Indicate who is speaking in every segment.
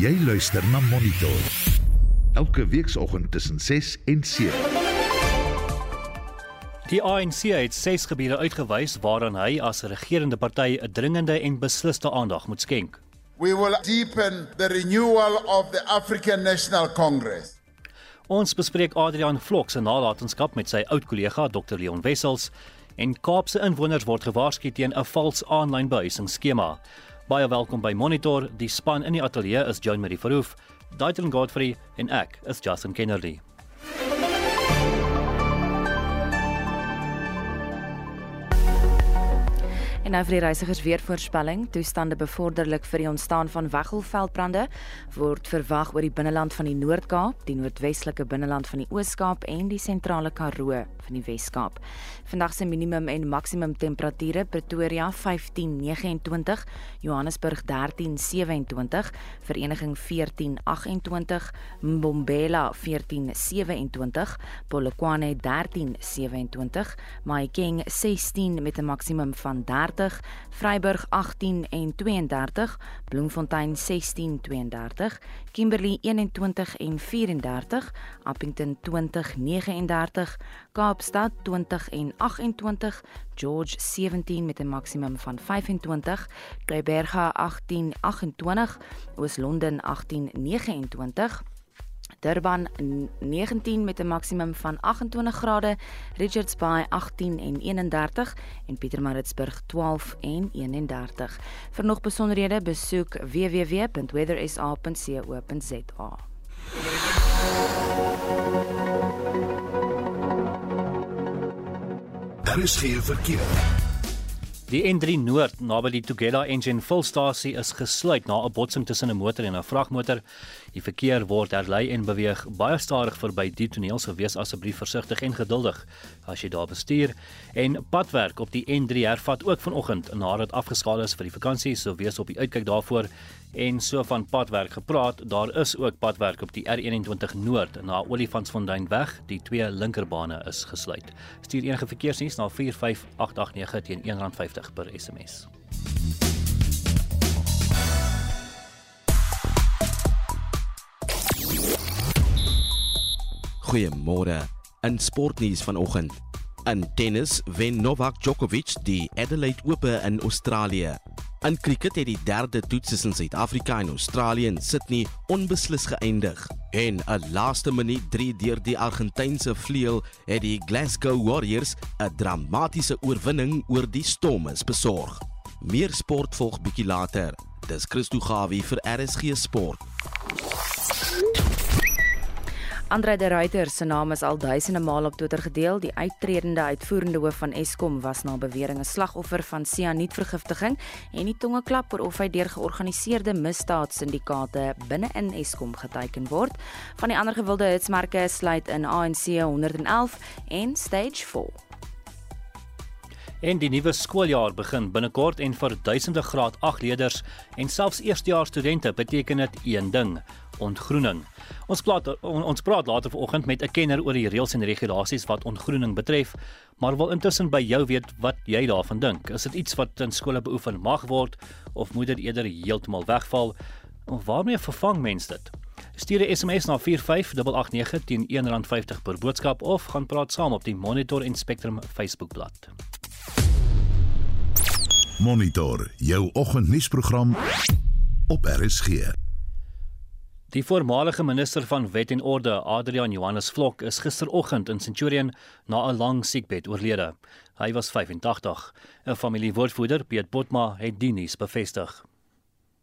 Speaker 1: Jy luister na Monitor. Elke weekoggend tussen 6 en 7.
Speaker 2: Die ANC het ses gebiede uitgewys waaraan hy as regerende party 'n dringende en beslisste aandag moet skenk.
Speaker 3: We will deepen the renewal of the African National Congress.
Speaker 2: Ons bespreek Adrian Vlok se nalatenskap met sy oud kollega Dr Leon Wessels en Kaapse inwoners word gewaarsku teen 'n vals aanlyn behuisingsskema. Baie welkom by Monitor. Die span in die ateljee is Joan Marie Verhoef, Daitrin Godfrey en ek is Justin Kennedy.
Speaker 4: En nou vir die reisigers weer voorspelling. Toestande bevorderlik vir die ontstaan van weggolfveldbrande word verwag oor die binneland van die Noord-Kaap, die noordwestelike binneland van die Oos-Kaap en die sentrale Karoo van die Wes-Kaap. Vandag se minimum en maksimum temperature: Pretoria 15:29, Johannesburg 13:27, Vereniging 14:28, Mbombela 14:27, Polokwane 13:27, Mahikeng 16 met 'n maksimum van 30, Vryburg 18 en 32, Bloemfontein 16 32, Kimberley 21 en 34, Appington 20 39, Kaapstad 20 en 28, George 17 met 'n maksimum van 25, Kleiberga 18 28, Oos-London 18 29. Durban 19 met 'n maksimum van 28 grade, Richards Bay 18 en 31 en Pietermaritzburg 12 en 31. Vir nog besonderhede besoek www.weathersa.co.za.
Speaker 1: Daar is geen verkeer.
Speaker 2: Die N3 Noord naby die Tugela Engine Fulstasie is gesluit na 'n botsing tussen 'n motor en 'n vragmotor. Die verkeer word herlei en beweeg baie stadig verby die toneel, so wees asseblief versigtig en geduldig as jy daar bestuur. En padwerk op die N3 hervat ook vanoggend nadat afgeskaal is vir die vakansie, so wees op die uitkyk daarvoor. En so van padwerk gepraat, daar is ook padwerk op die R21 Noord na Olifantsfontein weg. Die twee linkerbane is gesluit. Stuur enige verkeersnuus na 45889 teen R1.50 per SMS.
Speaker 5: Goeiemôre. In sportnuus vanoggend. In tennis wen Novak Djokovic die Adelaide Ope in Australië. In cricket het die derde toets tussen Suid-Afrika en Australië in Sydney onbeslis geëindig. En 'n laaste minuut 3 deur die Argentynse vleuel het die Glasgow Warriors 'n dramatiese oorwinning oor die Stormers besorg. Meer sport volg bietjie later. Dis Christo Gawie vir RSG Sport.
Speaker 4: Andre de Ruyter se naam is al duisende male op Twitter gedeel. Die uittredende uitvoerende hoof van Eskom was na bewering 'n slagoffer van sianietvergiftiging en die tonge klap oor of hy deur georganiseerde misdaadsyndikaate binne in Eskom geteken word. Van die ander gewilde hitsmerke sluit in ANC 111 en Stage 4.
Speaker 2: En die nuwe skooljaar begin binnekort en vir duisende graad 8 leerders en selfs eerstejaars studente beteken dit een ding: ontgroening. Ons praat on, ons praat later vanoggend met 'n kenner oor die reëls en regulasies wat ontgroening betref, maar wil intussen by jou weet wat jy daarvan dink. Is dit iets wat in skole beoefen mag word of moet dit eerder heeltemal wegval? Of waarmee vervang mens dit? Stuur 'n SMS na 45889 teen R1.50 per boodskap of gaan praat saam op die Monitor en Spectrum Facebookblad.
Speaker 1: Monitor jou oggendnuusprogram op RSG.
Speaker 2: Die voormalige minister van Wet en Orde, Adrian Johannes Vlok, is gisteroggend in Centurion na 'n lang siekbed oorlede. Hy was 85. 'n Familiewoordvoerder, Piet Botma, het die nuus bevestig.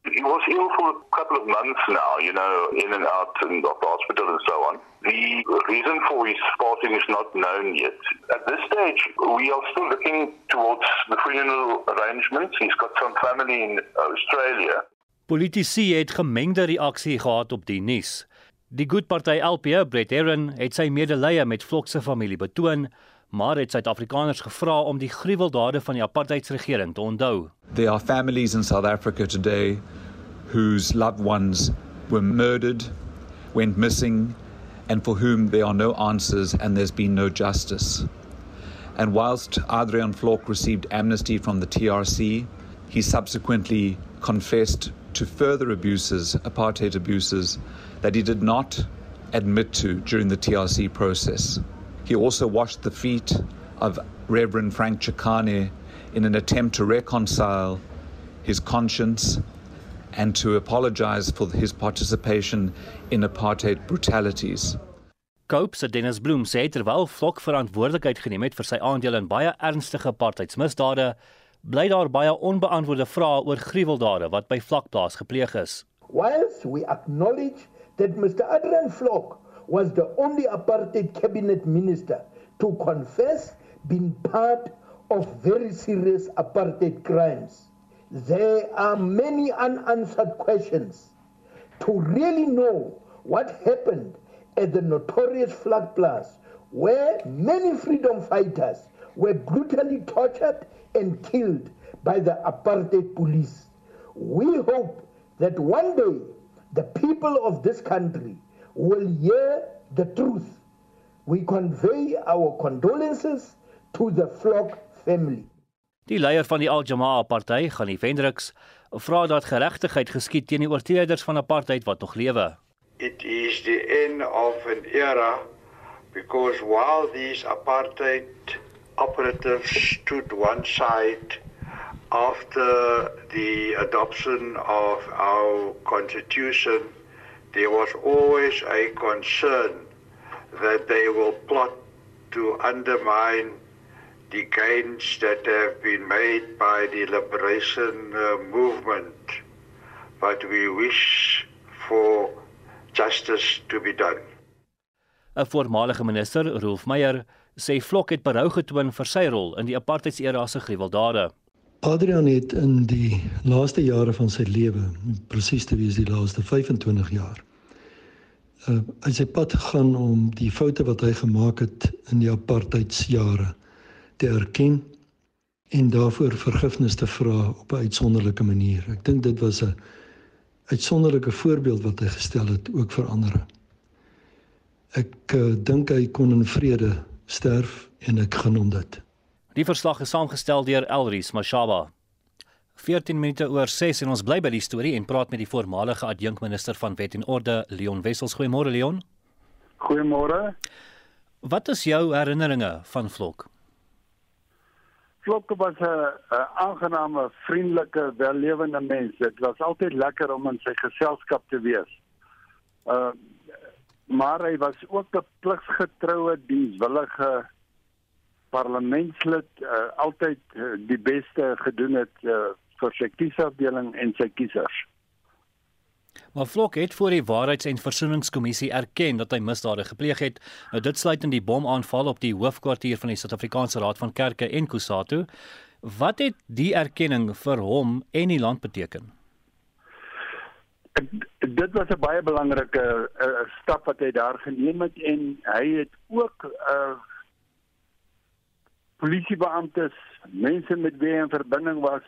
Speaker 6: He was ill for a couple of months now, you know, in and out and of the hospital and so on. The reason for his passing is not known yet. At this stage, we are still looking towards the funeral arrangements. He's got some family in Australia.
Speaker 2: Politici het gemengde reaksie gehad op die nuus. Die Goedparty LP, Brett Herron, het sy medelee met Vlok se familie betoon, maar het Suid-Afrikaners gevra om die gruweldade van die apartheidsregering te onthou.
Speaker 7: There are families in South Africa today whose loved ones were murdered, went missing, and for whom there are no answers and there's been no justice. And whilst Adrian Flok received amnesty from the TRC, he subsequently confessed to further abuses, apartheid abuses, that he did not admit to during the TRC process. He also washed the feet of Reverend Frank Chikane in an attempt to reconcile his conscience and to apologize for his participation in apartheid brutalities.
Speaker 2: Cope se Dennis Bloem sê terwyl Vlok verantwoordelikheid geneem het vir sy aandeel in baie ernstige apartheidsmisdade, bly daar baie onbeantwoorde vrae oor gruweldade wat by vlakplaas gepleeg is.
Speaker 8: Whilst we acknowledge that Mr. Adrian Vlok was the only apartheid cabinet minister to confess being part of very serious apartheid crimes, there are many unanswered questions to really know what happened at the notorious Flag Plus, where many freedom fighters were brutally tortured and killed by the apartheid police. We hope that one day the people of this country will hear the truth. We convey our condolences to the Flock family.
Speaker 2: Die leier van die Al-Jamaa party, Gani Vendricks, vra dat geregtigheid geskied teen die oortreders van apartheid wat nog lewe.
Speaker 9: it is the end of an era because while these apartheid operatives stood one side after the adoption of our constitution, there was always a concern that they will plot to undermine the gains that have been made by the liberation uh, movement. But we wish for justice to be done.
Speaker 2: 'n Voormalige minister, Rolf Meyer, sê Vlok het berou getoon vir sy rol in die apartheidsera se gruweldade.
Speaker 10: Adrian het in die laaste jare van sy lewe, presies te wees die laaste 25 jaar, uh hy sy pad gegaan om die foute wat hy gemaak het in die apartheidsjare te erken en daarvoor vergifnis te vra op 'n uitsonderlike manier. Ek dink dit was 'n uitsonderlike voorbeeld wat hy gestel het ook vir ander. Ek uh, dink hy kon in vrede sterf en ek gaan hom dit.
Speaker 2: Die verslag is saamgestel deur Elris Mashaba. 14 minute oor 6 en ons bly by die storie en praat met die voormalige adjunkminister van Wet en Orde, Leon Wessels. Goeiemôre Leon.
Speaker 11: Goeiemôre.
Speaker 2: Wat is jou herinneringe van Vlok?
Speaker 11: Vlok was 'n aangename, vriendelike, wellewende mens. Dit was altyd lekker om in sy geselskap te wees. Uh maar hy was ook 'n pligsgetroue, dienswillige parlementslid, uh, altyd uh, die beste gedoen het uh, vir sy kiesafdeling en sy kiesers.
Speaker 2: Maar Vlok het voor die Waarheids- en Versoeningskommissie erken dat hy misdade gepleeg het. Nou dit sluit in die bomaanval op die hoofkwartier van die Suid-Afrikaanse Raad van Kerke en Kusatu. Wat het die erkenning vir hom en die land beteken?
Speaker 11: Dit was 'n baie belangrike uh, stap wat hy daar geneem het en hy het ook uh, polisiebeamptes, mense met wie hy in verbinding was,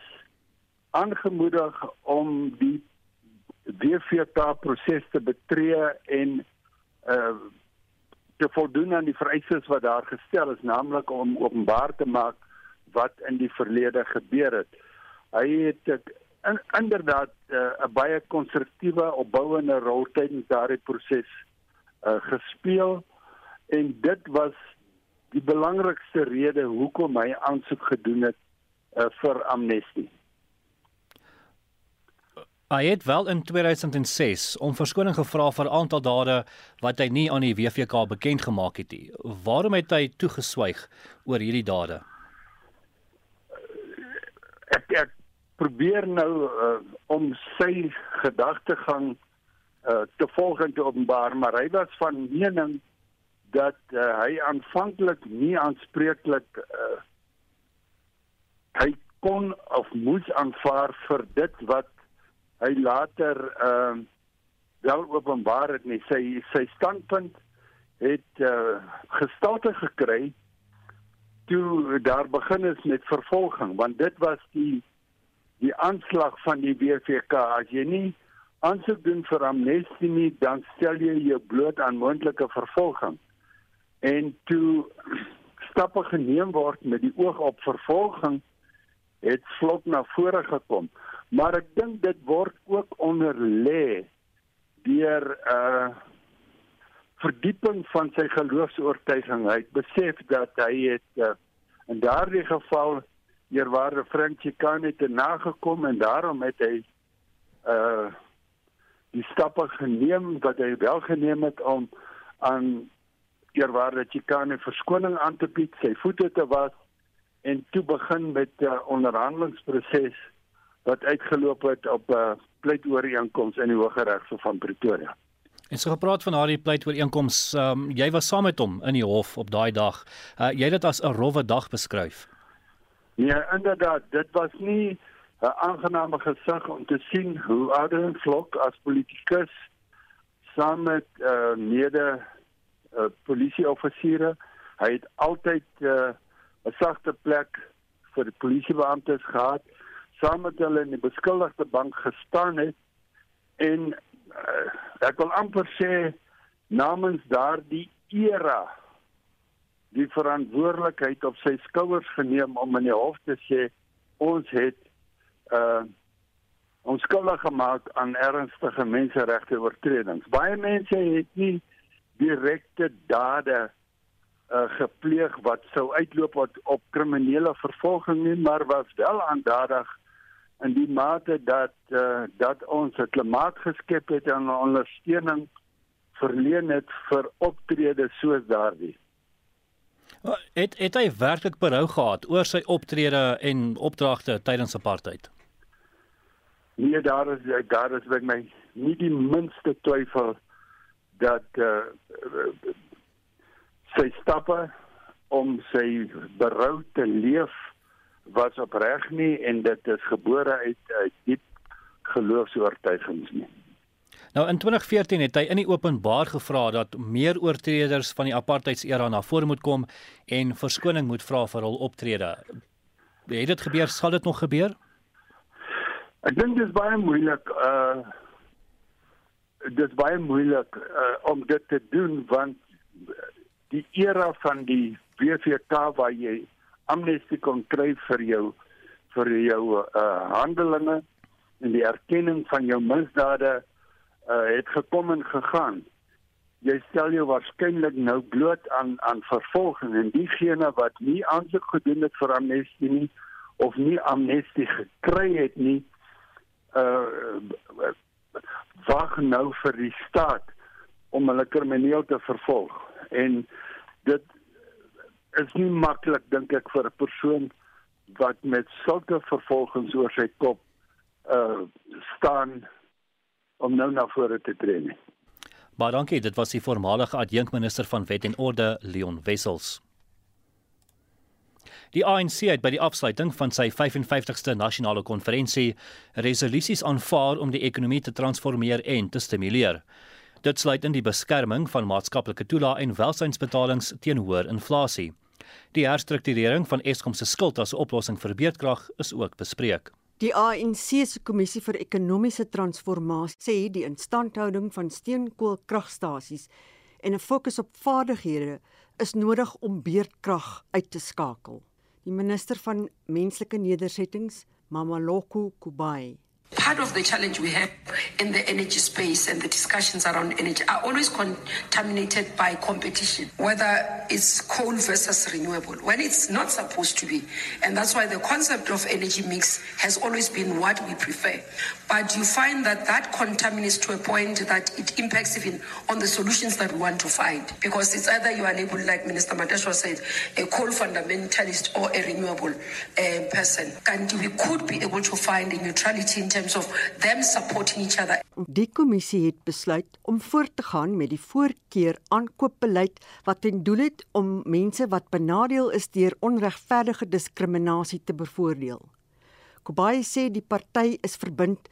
Speaker 11: aangemoedig om die WVK proses te betree en uh te voldoen aan die vereistes wat daar gestel is, naamlik om openbaar te maak wat in die verlede gebeur het. Hy het in, inderdaad uh, 'n baie konstruktiewe opbouende rol tydens daardie proses uh gespeel en dit was die belangrikste rede hoekom hy aansoek gedoen het uh, vir amnestie.
Speaker 2: Hy het wel in 2006 om verskoning gevra vir 'n aantal dade wat hy nie aan die WVK bekend gemaak het nie. Waarom het hy toegeswyg oor hierdie dade?
Speaker 11: Ek ek probeer nou uh, om sy gedagtegang uh, te volg en te openbaar, maar hy was van mening dat uh, hy aanvanklik nie aanspreeklik uh, hy kon of moes aanvaar vir dit wat hy later uh, wel openbaar het. Nie sy sy standpunt het uh, gestalte gekry toe daar begin is met vervolging want dit was die die aanslag van die WVK as jy nie aansoek doen vir amnestie nie dan stel jy jou bloot aan moontlike vervolging en toe stappe geneem word met die oog op vervolging het vlot na vore gekom Maar ek dink dit word ook onderlê deur 'n uh, verdieping van sy geloofs-oortuiging. Hy het besef dat hy het uh, in daardie geval eerwaarde Frankie kan het nagekom en daarom het hy uh die stappe geneem wat hy wel geneem het om aan eerwaarde Chikane verskoning aan te bied, sy voete te was en toe begin met 'n uh, onderhandelingsproses wat uitgeloop het op 'n uh, pleitooreenkoms in die Hooggeregshof van Pretoria.
Speaker 2: En so gepraat van daardie pleitooreenkoms, um, jy was saam met hom in die hof op daai dag. Uh, jy het dit as 'n rowwe dag beskryf.
Speaker 11: Ja, inderdaad, dit was nie 'n aangename gesig om te sien hoe Adrian Vlok as politikus saam met uh, mede uh, polisieoffisiere, hy het altyd uh, 'n sagte plek vir die polisiebeamptes gehad, saam met hulle in die beskuldigde bank gestaan het en uh, ek wil amper sê namens daardie era die verantwoordelikheid op sy skouers geneem om in die hof te sê ons het uh onskuldig gemaak aan ernstige menseregte oortredings. Baie mense het nie direkte dade uh gepleeg wat sou uitloop op, op kriminele vervolging nie, maar was wel aandadig in die mate dat uh dat ons 'n klimaat geskep het en ondersteuning verleen het vir optredes soos daardie.
Speaker 2: Het het hy werklik berou gehad oor sy optrede en opdragte tydens apartheid?
Speaker 11: Nee, daar is daar is met my nie die minste twyfel dat uh, sy stappe om sy berou te leef was opreg nie en dit is gebore uit uit diep geloofs-oortuigings nie.
Speaker 2: Nou in 2014 het hy in die openbaar gevra dat meer oortreders van die apartheidsera na vore moet kom en verskoning moet vra vir hul optrede. Het dit gebeur? Sal dit nog gebeur?
Speaker 11: Ek dink dit is baie moeilik uh dit is baie moeilik uh, om dit te doen want die era van die WVK waar jy amnestie kon kry vir jou vir jou uh handelinge en die erkenning van jou misdade uh, het gekom en gegaan. Jy stel jou waarskynlik nou bloot aan aan vervolging en diegene wat nie aansoek gedoen het vir amnestie nie of nie amnestie gekry het nie uh wag nou vir die staat om hulle krimineel te vervolg en dit is nie maklik dink ek vir 'n persoon wat met sulke vervolgings oor sy kop uh staan om nou na vore te tree nie.
Speaker 2: Baie dankie, dit was die voormalige adjunkminister van Wet en Orde, Leon Wessels. Die ANC het by die afsluiting van sy 55ste nasionale konferensie resolusies aanvaar om die ekonomie te transformeer en te stimuleer. Dit sluit in die beskerming van maatskaplike toelae en welsynsbetalings teen hoër inflasie. Die herstrukturering van Eskom se skuld as 'n oplossing vir beerdkrag is ook bespreek.
Speaker 12: Die ANC se kommissie vir ekonomiese transformasie sê die instandhouding van steenkoolkragstasies en 'n fokus op vaardighede is nodig om beerdkrag uit te skakel. Die minister van menslike nedersettings, Mamaloko Kubai,
Speaker 13: Part of the challenge we have in the energy space and the discussions around energy are always contaminated by competition, whether it's coal versus renewable, when it's not supposed to be. And that's why the concept of energy mix has always been what we prefer. But you find that that contaminates to a point that it impacts even on the solutions that we want to find. Because it's either you are able, like Minister Mateshwa said, a coal fundamentalist or a renewable uh, person. And we could be able to find a neutrality in terms of them supporting each other.
Speaker 12: Die kommissie het besluit om voort te gaan met die voorkeur aankoopbeleid wat ten doel het om mense wat benadeel is deur onregverdige diskriminasie te bevoordeel. Kobai sê die party is verbind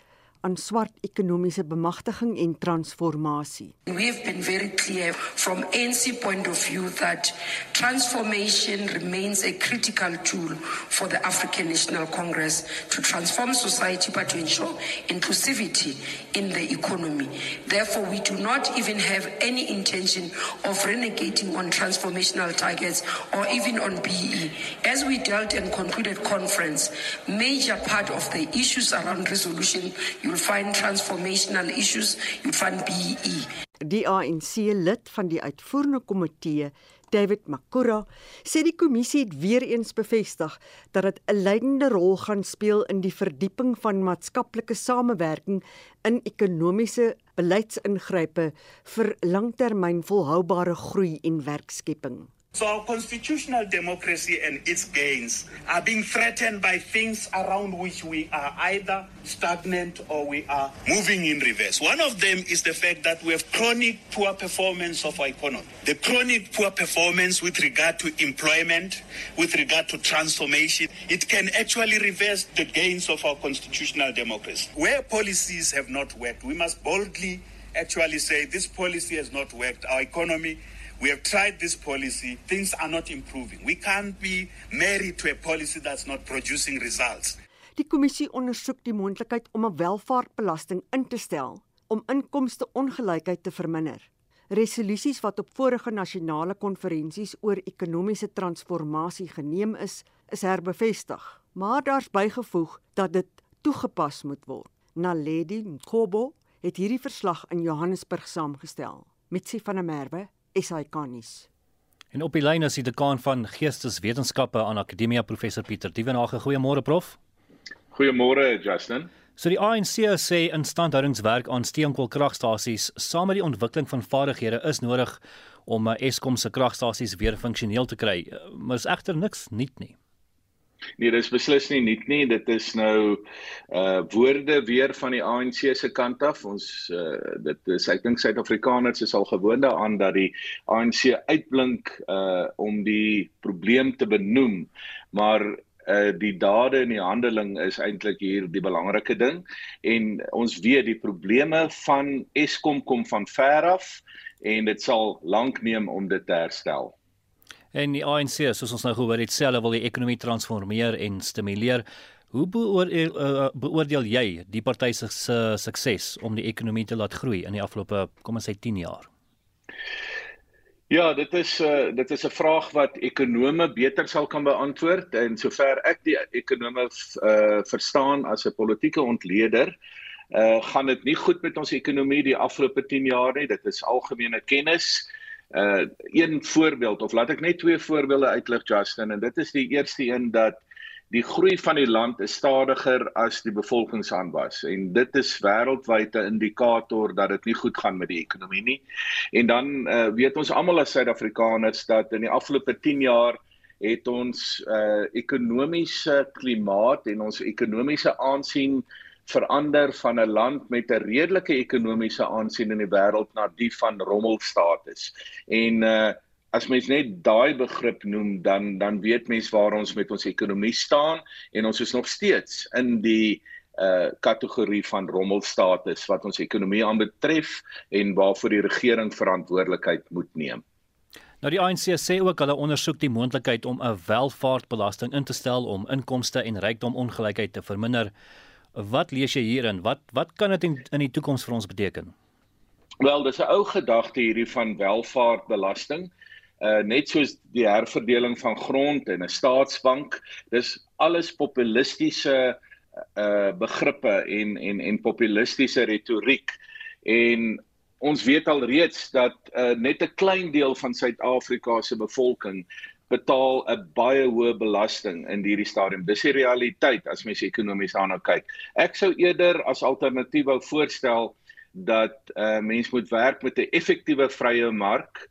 Speaker 12: aan swart ekonomiese bemagtiging en transformasie.
Speaker 13: We have been very clear from ANC point of view that transformation remains a critical tool for the African National Congress to transform society but to ensure inclusivity in the economy. Therefore, we do not even have any intention of renegating on transformational targets or even on BE. As we dealt and concluded conference, major part of the issues around resolution, you'll find transformational issues, you'll find BE.
Speaker 12: Die ANC lid van die uitvoerende komitee, David Makura, sê die kommissie het weer eens bevestig dat dit 'n leidende rol gaan speel in die verdieping van maatskaplike samewerking in ekonomiese beleidsingrype vir langtermyn volhoubare groei en werkskepping.
Speaker 14: So our constitutional democracy and its gains are being threatened by things around which we are either stagnant or we are moving in reverse. One of them is the fact that we have chronic poor performance of our economy. The chronic poor performance with regard to employment, with regard to transformation, it can actually reverse the gains of our constitutional democracy. Where policies have not worked, we must boldly actually say this policy has not worked. Our economy We have tried this policy. Things are not improving. We can't be married to a policy that's not producing results.
Speaker 12: Die kommissie ondersoek die moontlikheid om 'n welvaartbelasting in te stel om inkomste ongelykheid te verminder. Resolusies wat op vorige nasionale konferensies oor ekonomiese transformasie geneem is, is herbevestig, maar daar's bygevoeg dat dit toegepas moet word. Naledi Mkobo het hierdie verslag in Johannesburg saamgestel. Mitsi van der Merwe SAK-nuus.
Speaker 2: En op die lyn is die dekaan van Geesteswetenskappe aan Akademia Professor Pieter Dievenage. Goeiemôre prof.
Speaker 15: Goeiemôre Justin.
Speaker 2: So die ANC sê instandhoudingswerk aan steenkoolkragstasies saam met die ontwikkeling van vaardighede is nodig om Eskom se kragstasies weer funksioneel te kry. Maar is egter niks nuut nie.
Speaker 15: Nee, dis beslis nie nuut nie. Dit is nou uh woorde weer van die ANC se kant af. Ons uh dit is ek dink Suid-Afrikaners is al gewoond daaraan dat die ANC uitblink uh om die probleem te benoem. Maar uh die dade en die handeling is eintlik hier die belangrike ding en ons weet die probleme van Eskom kom van ver af en dit sal lank neem om dit te herstel.
Speaker 2: En die ANC, soos ons nou gehoor het, self wil die ekonomie transformeer en stimuleer. Hoe beoordeel, uh, beoordeel jy die party se sukses om die ekonomie te laat groei in die afgelope kom ons sê 10 jaar?
Speaker 15: Ja, dit is 'n uh, dit is 'n vraag wat ekonome beter sal kan beantwoord en sover ek die ekonome uh, verstaan as 'n politieke ontleder, uh, gaan dit nie goed met ons ekonomie die afgelope 10 jaar nie. Dit is algemene kennis. Uh een voorbeeld of laat ek net twee voorbeelde uitlig Justin en dit is die eerste een dat die groei van die land is stadiger as die bevolkingsaanwas en dit is wêreldwyd 'n indikator dat dit nie goed gaan met die ekonomie nie. En dan uh weet ons almal as Suid-Afrikaners dat in die afgelope 10 jaar het ons uh ekonomiese klimaat en ons ekonomiese aansien verander van 'n land met 'n redelike ekonomiese aansien in die wêreld na die van rommelstatus. En uh as mens net daai begrip noem, dan dan weet mens waar ons met ons ekonomie staan en ons is nog steeds in die uh kategorie van rommelstatus wat ons ekonomie aanbetref en waarvoor die regering verantwoordelikheid moet neem.
Speaker 2: Nou die ANC sê ook hulle ondersoek die moontlikheid om 'n welvaartbelasting in te stel om inkomste en rykdom ongelykheid te verminder. Wat lees jy hierin? Wat wat kan dit in, in die toekoms vir ons beteken?
Speaker 15: Wel, dis 'n ou gedagte hierdie van welvaartbelasting. Uh net soos die herverdeling van grond en 'n staatsbank, dis alles populistiese uh begrippe en en en populistiese retoriek. En ons weet al reeds dat uh net 'n klein deel van Suid-Afrika se bevolking betaal 'n baie hoë belasting in hierdie stadium. Dis die realiteit as mens ekonomies daarna kyk. Ek sou eerder as alternatief wou voorstel dat 'n uh, mens moet werk met 'n effektiewe vrye mark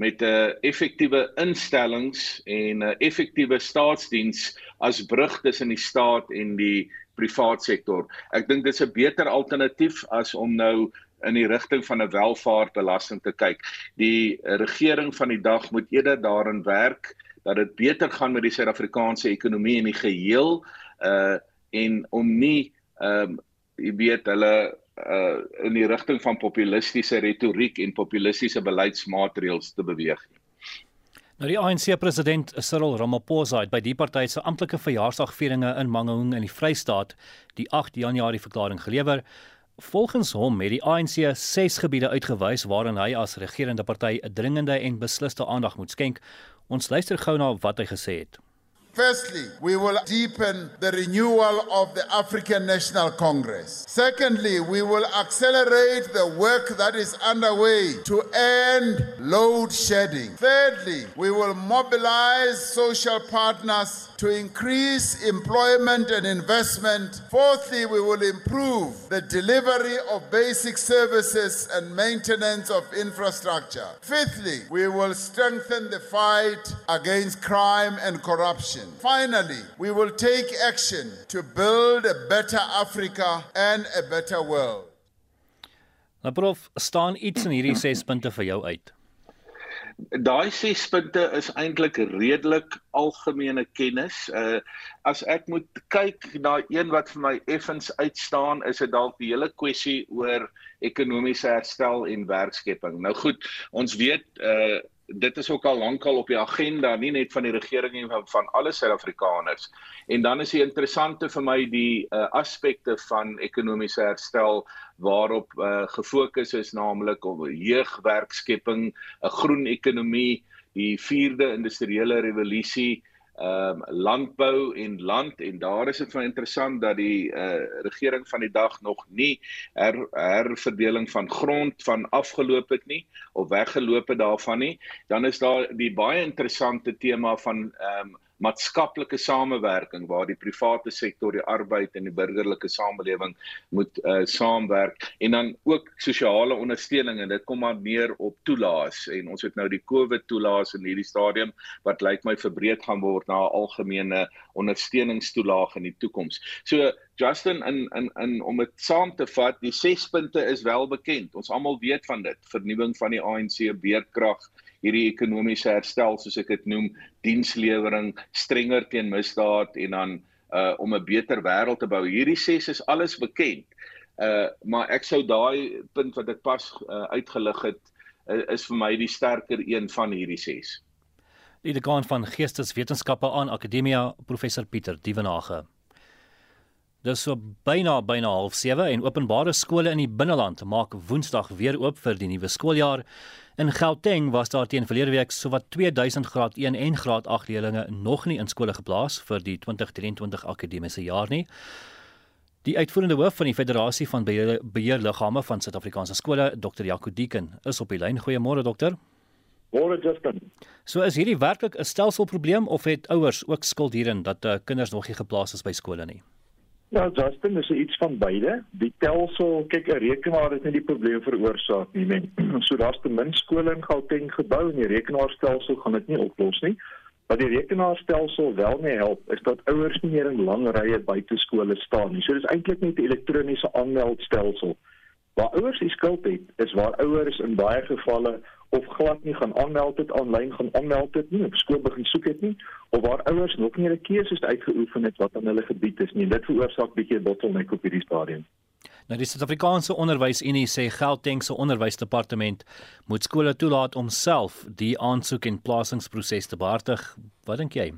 Speaker 15: met 'n effektiewe instellings en 'n effektiewe staatsdiens as brug tussen die staat en die privaat sektor. Ek dink dit is 'n beter alternatief as om nou in die rigting van 'n welvaartbelasting te kyk. Die regering van die dag moet eerder daarin werk dat dit beter gaan met die Suid-Afrikaanse ekonomie in die geheel uh en om nie um jy weet hulle uh in die rigting van populistiese retoriek en populistiese beleidsmaatreëls te beweeg nie.
Speaker 2: Nou die ANC president Cyril Ramaphosa het by die party se amptelike verjaarsdagvieringe in Mangaung in die Vrystaat die 8 Januarie verklaring gelewer. Volgens hom het die ANC ses gebiede uitgewys waarin hy as regerende party 'n dringende en beslisste aandag moet skenk. Ons luister gou na wat hy gesê het.
Speaker 3: Firstly, we will deepen the renewal of the African National Congress. Secondly, we will accelerate the work that is underway to end load shedding. Thirdly, we will mobilize social partners to increase employment and investment. Fourthly, we will improve the delivery of basic services and maintenance of infrastructure. Fifthly, we will strengthen the fight against crime and corruption. Finally, we will take action to build a better Africa and a better world.
Speaker 2: Nou prof, staan iets in hierdie 6 punte vir jou uit?
Speaker 15: daai ses punte is eintlik redelik algemene kennis. Uh as ek moet kyk na een wat vir my effens uitstaan, is dit dalk die hele kwessie oor ekonomiese herstel en werkskepping. Nou goed, ons weet uh dit is ook al lankal op die agenda nie net van die regering nie van van alle Suid-Afrikaners. En dan is die interessante vir my die uh, aspekte van ekonomiese herstel waarop uh, gefokus is naamlik op jeugwerkskepping, 'n groen ekonomie, die 4de industriële revolusie, ehm um, landbou en land. En daar is dit van interessant dat die uh, regering van die dag nog nie her, herverdeling van grond van afgeloop het nie of weggeloop het daarvan nie. Dan is daar die baie interessante tema van ehm um, maatskaplike samewerking waar die private sektor, die arbeid en die burgerlike samelewing moet uh, saamwerk en dan ook sosiale ondersteuning en dit kom maar neer op toelaas en ons het nou die COVID toelaas in hierdie stadium wat lyk my verbreed gaan word na 'n algemene ondersteuningstoelaag in die toekoms. So Justin in in in om dit saam te vat, die 6 punte is wel bekend. Ons almal weet van dit. Vernuwing van die ANC, beerdkrag, hierdie ekonomiese herstel soos ek dit noem, dienslewering, strenger teen misdaad en dan uh om 'n beter wêreld te bou. Hierdie ses is alles bekend. Uh maar ek sou daai punt wat ek pas uh, uitgelig het uh, is vir my die sterker een van hierdie ses.
Speaker 2: Die dekaan van Geesteswetenskappe aan Akademia, professor Pieter Dievenage. Dis so byna byna 07:30 en openbare skole in die binneland maak Woensdag weer oop vir die nuwe skooljaar. In Gauteng was daar teen verlede week sowat 2000 graad 1 en graad 8 leerders nog nie in skole geplaas vir die 2023 akademiese jaar nie. Die uitvoerende hoof van die Federasie van Beheerliggame van Suid-Afrikaanse skole, Dr. Jaco Deeken, is op die lyn. Goeiemôre dokter.
Speaker 16: Môre Justin.
Speaker 2: So is hierdie werklik 'n stelselprobleem of het ouers ook skuld hierin dat uh, kinders nog nie geplaas is by skole nie?
Speaker 16: Ja, Justin, dis iets van beide. Die telsel, kyk, 'n rekenaar het nie die probleem veroorsaak nie, men. So daar's te min skole in Gauteng gebou en die rekenaarstelsel gaan dit nie oplos nie. Wat die rekenaarstelsel wel mee help, is dat ouers nie meer in lang rye buite skole staan nie. So dis eintlik net 'n elektroniese aanmeldstelsel. Waar ouers die skuld het, is waar ouers in baie gevalle of glad nie gaan aanmeld het aanlyn gaan aanmeld het nie, skool begin soek het nie, of waar ouers nog nie 'n keuse uitgeoefen het wat aan hulle gebied is nie. Dit veroorsaak bietjie 'n bottleneck op hierdie stadium.
Speaker 2: Nou die Suid-Afrikaanse Onderwysunie sê Gauteng se onderwysdepartement moet skole toelaat om self die aansoek en plasingsproses te behartig. Wat dink jy?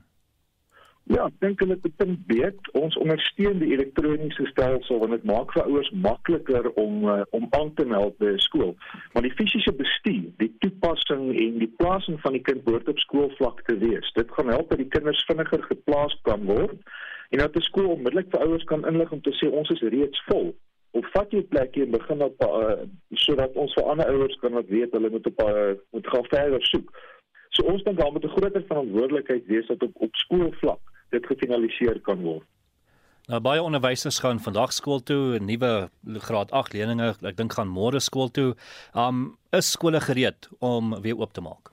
Speaker 16: Ja, ek dink hulle het dit weet. Ons ondersteun die elektroniese stelsel want dit maak vir ouers makliker om uh, om aan te meld by 'n skool. Maar die fisiese bestuur, die toepassing en die plasing van die kind behoort op skoolvlak te wees. Dit gaan help dat die kinders vinniger geplaas kan word en dat die skool onmiddellik vir ouers kan inlig om te sê ons is reeds vol of vat jy plekke en begin op uh, sodat ons vir ander ouers kan wat weet hulle moet op uh, moet gaan verder soek. So ons dink daar moet 'n groter verantwoordelikheid wees dat op op skoolvlak dit gefinaliseer kan word.
Speaker 2: Nou baie onderwysers gaan vandag skool toe, nuwe graad 8 leerders, ek dink gaan môre skool toe. Um is skole gereed om weer oop te maak?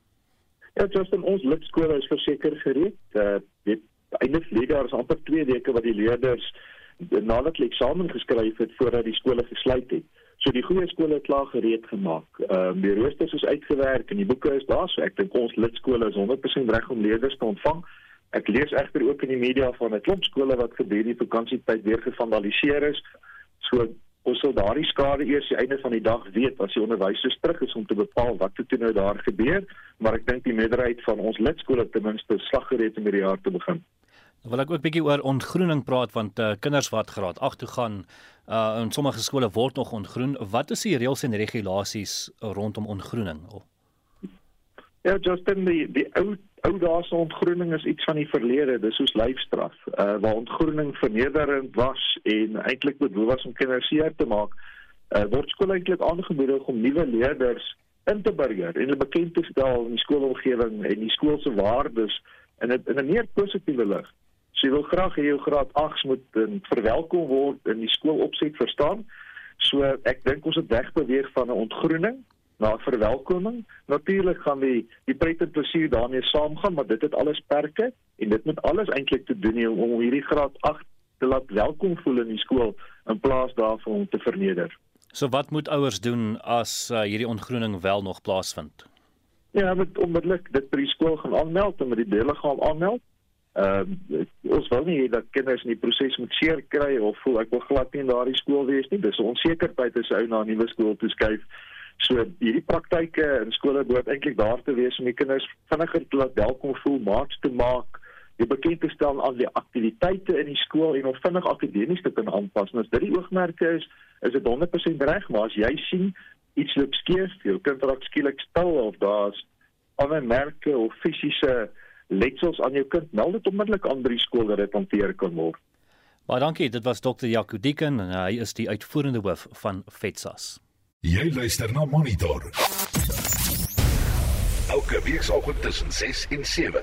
Speaker 16: Ja, just in ons lidskole is verseker gereed. Uh dit einde vlieg daar is amper 2 weke wat die leerders nadat hulle eksamen geskryf het voordat die skole gesluit het. So die goeie skole het klaar gereed gemaak. Ehm uh, die roosters is uitgewerk en die boeke is daar, so ek dink ons lidskole is 100% reg om leerders te ontvang. Ek lees egter ook in die media van 'n klomp skole wat gedurende die vakansietyd weer gevandaliseer is. So ons sal daardie skade eers die einde van die dag weet as die onderwysers terug is om te bepaal wat toe nou daar gebeur, maar ek dink die meerderheid van ons lidskole ten minste slag gereed om hierdie jaar te begin.
Speaker 2: Dan wil ek ook bietjie oor ontgroening praat want uh, kinders wat graad 8 toe gaan uh in sommige skole word nog ontgroen. Wat is die reëls en regulasies rondom ontgroening? Oh.
Speaker 16: Ja, Justin, die die ou ou dae se ontgroening is iets van die verlede. Dis soos lyfstraf. Uh waar ontgroening vernederend was en eintlik bedoel was om kinders seer te maak, uh word skole eintlik aangemoedig om nuwe leerders in te burger en hulle bekend te stel in die skoolomgewing en die skool se waardes in 'n in 'n meer positiewe lig. So jy wil graag hê jou graad 8s moet um, verwelkom word in die skoolopset verstaan. So ek dink ons het wegbeweeg van 'n ontgroening na verwelkoming. Natuurlik gaan die die pret en plesier daarmee saamgaan, maar dit het alles perke en dit moet alles eintlik te doen om, om hierdie graad 8 te laat welkom voel in die skool in plaas daarvan om te verneder.
Speaker 2: So wat moet ouers doen as uh, hierdie ontgroening wel nog plaasvind?
Speaker 16: Ja, met onmiddellik dit by die skool gaan aanmeld en met die deurliggaam aanmeld. Ehm uh, ons wil nie dat kinders in die proses moet seer kry of voel ek wil glad nie in daardie skool wees nie. Dis 'n onsekerheid as hy na 'n nuwe skool toe skuif. So hierdie praktyke in skole behoort eintlik daar te wees om die kinders vinniger te laat welkom voel, maats te maak, die bekend te stel aan die aktiwiteite in die skool en om vinnig akademies te kan aanpas. En as dit die oogmerke is, is dit 100% reg, maar as jy sien iets loop skeef, jou kind raak skielik stil of daar's ander merke of fisiese letsels aan jou kind, meld dit onmiddellik aan by die skool dat dit hanteer kan word.
Speaker 2: Baie dankie, dit was Dr. Jaco Dieken en hy is die uitvoerende hoof van FETSAS.
Speaker 1: Jy luister na Monitor. Elke weekoggend tussen 6 en 7.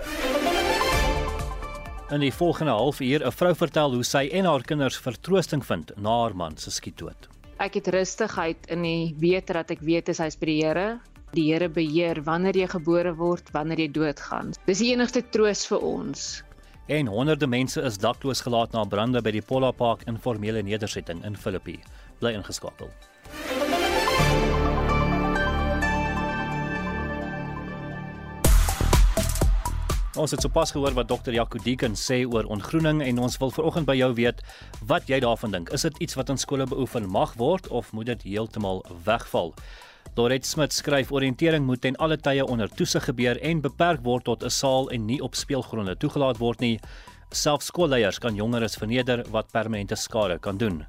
Speaker 2: In die volgende halfuur 'n vrou vertel hoe sy en haar kinders vertroosting vind na haar man se skietdood.
Speaker 17: Ek het rustigheid in die wete dat ek weet is hy's by die Here. Die Here beheer wanneer jy gebore word, wanneer jy doodgaan. Dis die enigste troos vir ons.
Speaker 2: En honderde mense is dakloos gelaat na brande by die Pola Park informele nedersetting in Filippi. Bly ingeskakel. Ons het sopas gehoor wat dokter Jaco Deeken sê oor ontgroening en ons wil veraloggend by jou weet wat jy daarvan dink. Is dit iets wat in skole beoefen mag word of moet dit heeltemal wegval? Loret Smit skryf oriëntering moet ten alle tye onder toesig gebeur en beperk word tot 'n saal en nie op speelgronde toegelaat word nie. Selfs skoolleiers kan jongeres verneder wat permanente skade kan doen.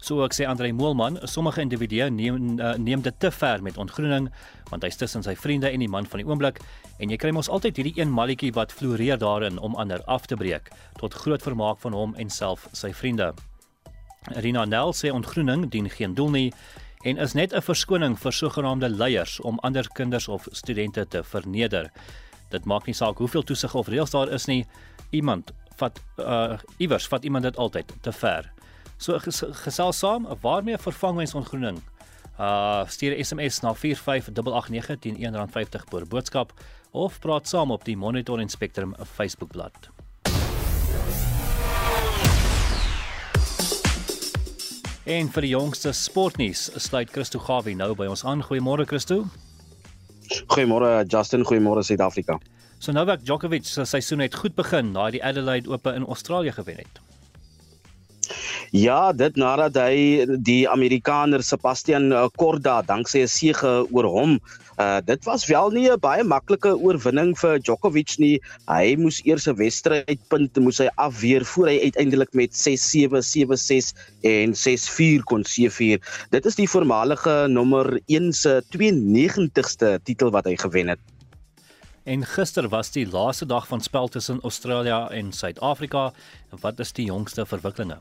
Speaker 2: So ook sê Andre Moelman, sommige individue neem uh, neem dit te ver met ontgroening want hy's tussen sy vriende en die man van die oomblik en jy kry mos altyd hierdie een malletjie wat floreer daarin om ander af te breek tot groot vermaak van hom en self sy vriende. Rina Nel sê ontgroening dien geen doel nie en is net 'n verskoning vir sogenaamde leiers om ander kinders of studente te verneder. Dit maak nie saak hoeveel toesig of reëls daar is nie, iemand vat uh iewers vat iemand dit altyd te ver. So gesels saam, waarmee vervang mens ontgroening? Uh stuur 'n SMS na 45889 teen R1.50 per boodskap of praat saam op die Monitor en Spectrum Facebookblad. En vir die jongste sportnuus sluit Christo Gawie nou by ons aan. Goeiemôre Christo.
Speaker 18: Goeiemôre Justin, goeiemôre Suid-Afrika.
Speaker 2: So Novak Djokovic se seisoen het goed begin na die Adelaide Ope in Australië gewen het.
Speaker 18: Ja, dit nadat hy die Amerikaner Sebastian eh, Korda danksy 'n sege oor hom Uh dit was wel nie 'n baie maklike oorwinning vir Djokovic nie. Hy moes eers 'n wedstrydpunt moes hy afweer voor hy uiteindelik met 6-7, 7-6 en 6-4 kon seëvier. Dit is die voormalige nommer 1 se 92ste titel wat hy gewen het.
Speaker 2: En gister was die laaste dag van spel tussen Australië en Suid-Afrika. Wat is die jongste verwikkelinge?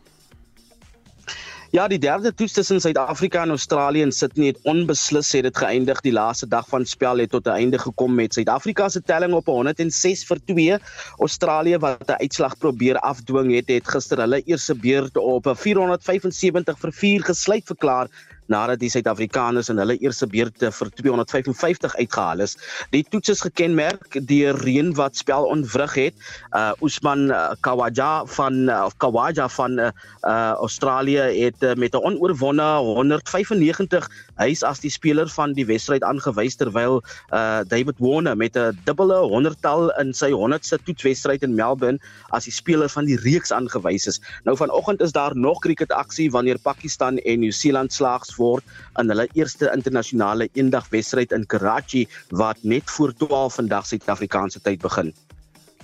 Speaker 18: Ja, die derde toets tussen Suid-Afrika en Australië in Sydney het onbeslis het dit geëindig. Die laaste dag van spel het tot 'n einde gekom met Suid-Afrika se telling op 106 vir 2. Australië wat 'n uitslag probeer afdwing het, het gister hulle eerste beurt op 475 vir 4 gesluit verklaar nadat die Suid-Afrikaners in hulle eerste beurte vir 255 uitgehaal is. Die toets is gekenmerk deur reën wat spel ontwrig het. Uh Usman uh, Kawaja van uh, of Kawaja van uh, uh Australië het uh, met 'n onoorwonde 195 Hy is as die speler van die wedstryd aangewys terwyl uh David Warner met 'n dubbele 100-tal in sy 100ste toetswedstryd in Melbourne as die speler van die reeks aangewys is. Nou vanoggend is daar nog kriketaksie wanneer Pakistan en Nieu-Seeland slaags word in hulle eerste internasionale eendagwedstryd in Karachi wat net voor 12 vandag Suid-Afrikaanse tyd begin.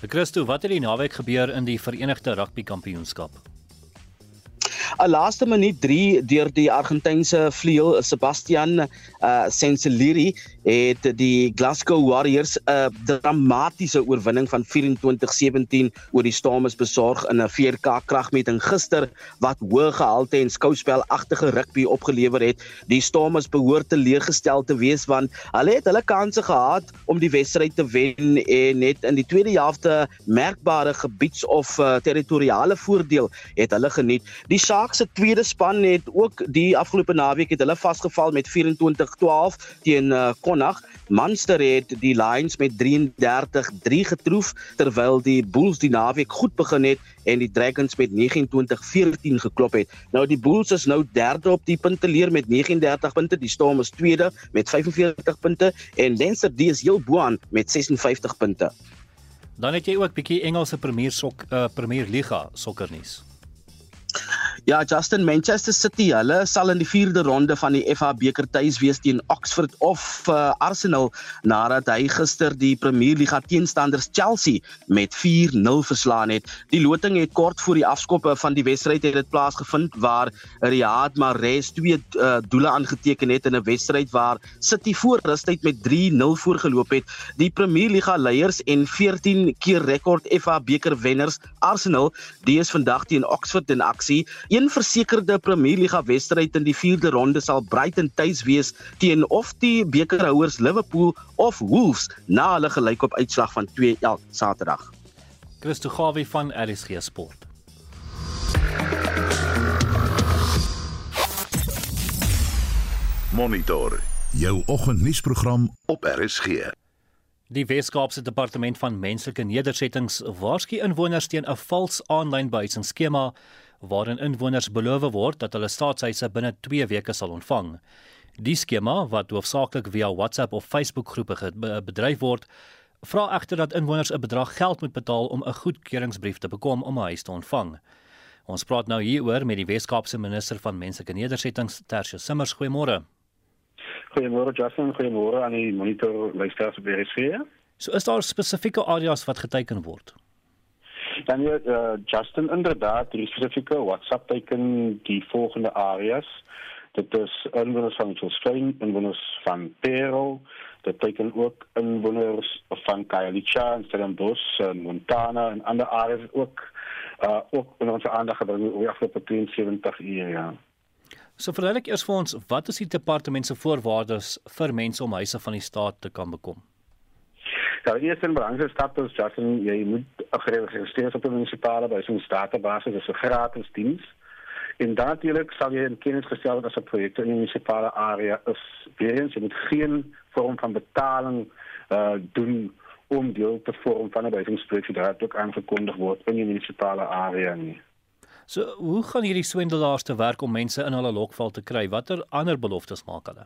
Speaker 2: Christo, wat het die naweek gebeur in die Verenigde Rugby Kampioenskap?
Speaker 18: 'n laaste minuut 3 deur die Argentynse vleuel Sebastian uh Senseliri het die Glasgow Warriors 'n dramatiese oorwinning van 24-17 oor die Stormers besorg in 'n 4K kragmeting gister wat hoë gehalte en skouspelagtige rugby opgelewer het. Die Stormers behoort teleurgestel te wees want hulle het hulle kansse gehad om die wedstryd te wen en net in die tweede helfte merkbare gebieds of uh, territoriale voordeel het hulle geniet. Die Sharks se tweede span het ook die afgelope naweek het hulle vasgeval met 24-12 teen uh, Connacht. Munster het die Lions met 33-3 getroof terwyl die Bulls die naweek goed begin het en die Dragons met 29-14 geklop het. Nou die Bulls is nou derde op die punteleer met 39 punte, die Storm is tweede met 45 punte en Leinster D is heel bo-aan met 56 punte.
Speaker 2: Dan het jy ook bietjie Engelse Premier Sok uh, Premier Liga sokkernuus.
Speaker 18: Ja, Justin Manchester City, hulle sal in die 4de ronde van die FA beker tuis wees teen Oxford of uh, Arsenal nadat hy gister die Premier Liga teenstanders Chelsea met 4-0 verslaan het. Die loting het kort voor die afskoppe van die wedstryd het dit plaasgevind waar Riyad Mahrez twee uh, doele aangeteken het in 'n wedstryd waar City voor rustyd met 3-0 voorgeloop het. Die Premier Liga leiers en 14 keer rekord FA beker wenners Arsenal, die is vandag teen Oxford in aksie. Een versekerde Premier Liga wedstryd in die 4de ronde sal Brighton tuis wees teen of die bekerhouers Liverpool of Wolves na hulle gelykop uitslag van 2-1 Saterdag.
Speaker 2: Christo Gawie van RSG Sport.
Speaker 1: Monitor jou oggendnuusprogram op RSG.
Speaker 2: Die Wes-Kaapse Departement van Menslike Nedersettings waarsku inwoners teen 'n vals aanlyn behuisingsskema waarin inwoners beloof word dat hulle staatshuise binne 2 weke sal ontvang. Die skema wat hoofsaaklik via WhatsApp of Facebook groepe bedryf word, vra egter dat inwoners 'n bedrag geld moet betaal om 'n goedkeuringsbrief te bekom om 'n huis te ontvang. Ons praat nou hieroor met die Wes-Kaapse minister van menslike nedersettings, Tertius Simmers. Goeiemôre.
Speaker 19: Goeiemôre Justin, goeiemôre aan die monitor luisteraars by RSG.
Speaker 2: So is daar spesifieke areas wat geteken word?
Speaker 19: Dan ja, uh, Justin inderdaad, die spesifieke WhatsApp teken die volgende areas. Dit is inwoners van Chilsplain, inwoners van Pero, dit teken ook inwoners van Khayelitsha en Stellenbosch en Montana en ander areas ook uh ook in ons aandag gebring oor afgelope 72 uur ja.
Speaker 2: So verduidelik eers vir ons, wat is die departement se voorwaardes vir mense om huise van die staat te kan bekom?
Speaker 19: Ja, die eerste belangrike stap is dat jy moet geregistreer op 'n munisipale by so 'n database, dis 'n gratis diens. En natuurlik sal jy in kennis gestel word as 'n projek in die munisipale area is. Weerens jy moet geen vorm van betaling uh doen om deel te vorm van 'n behuisingsprojek wat ook aangekondig word in die munisipale area nie.
Speaker 2: So, hoe gaan hierdie swendelaars te werk om mense in hulle lokval te kry? Watter ander beloftes maak hulle?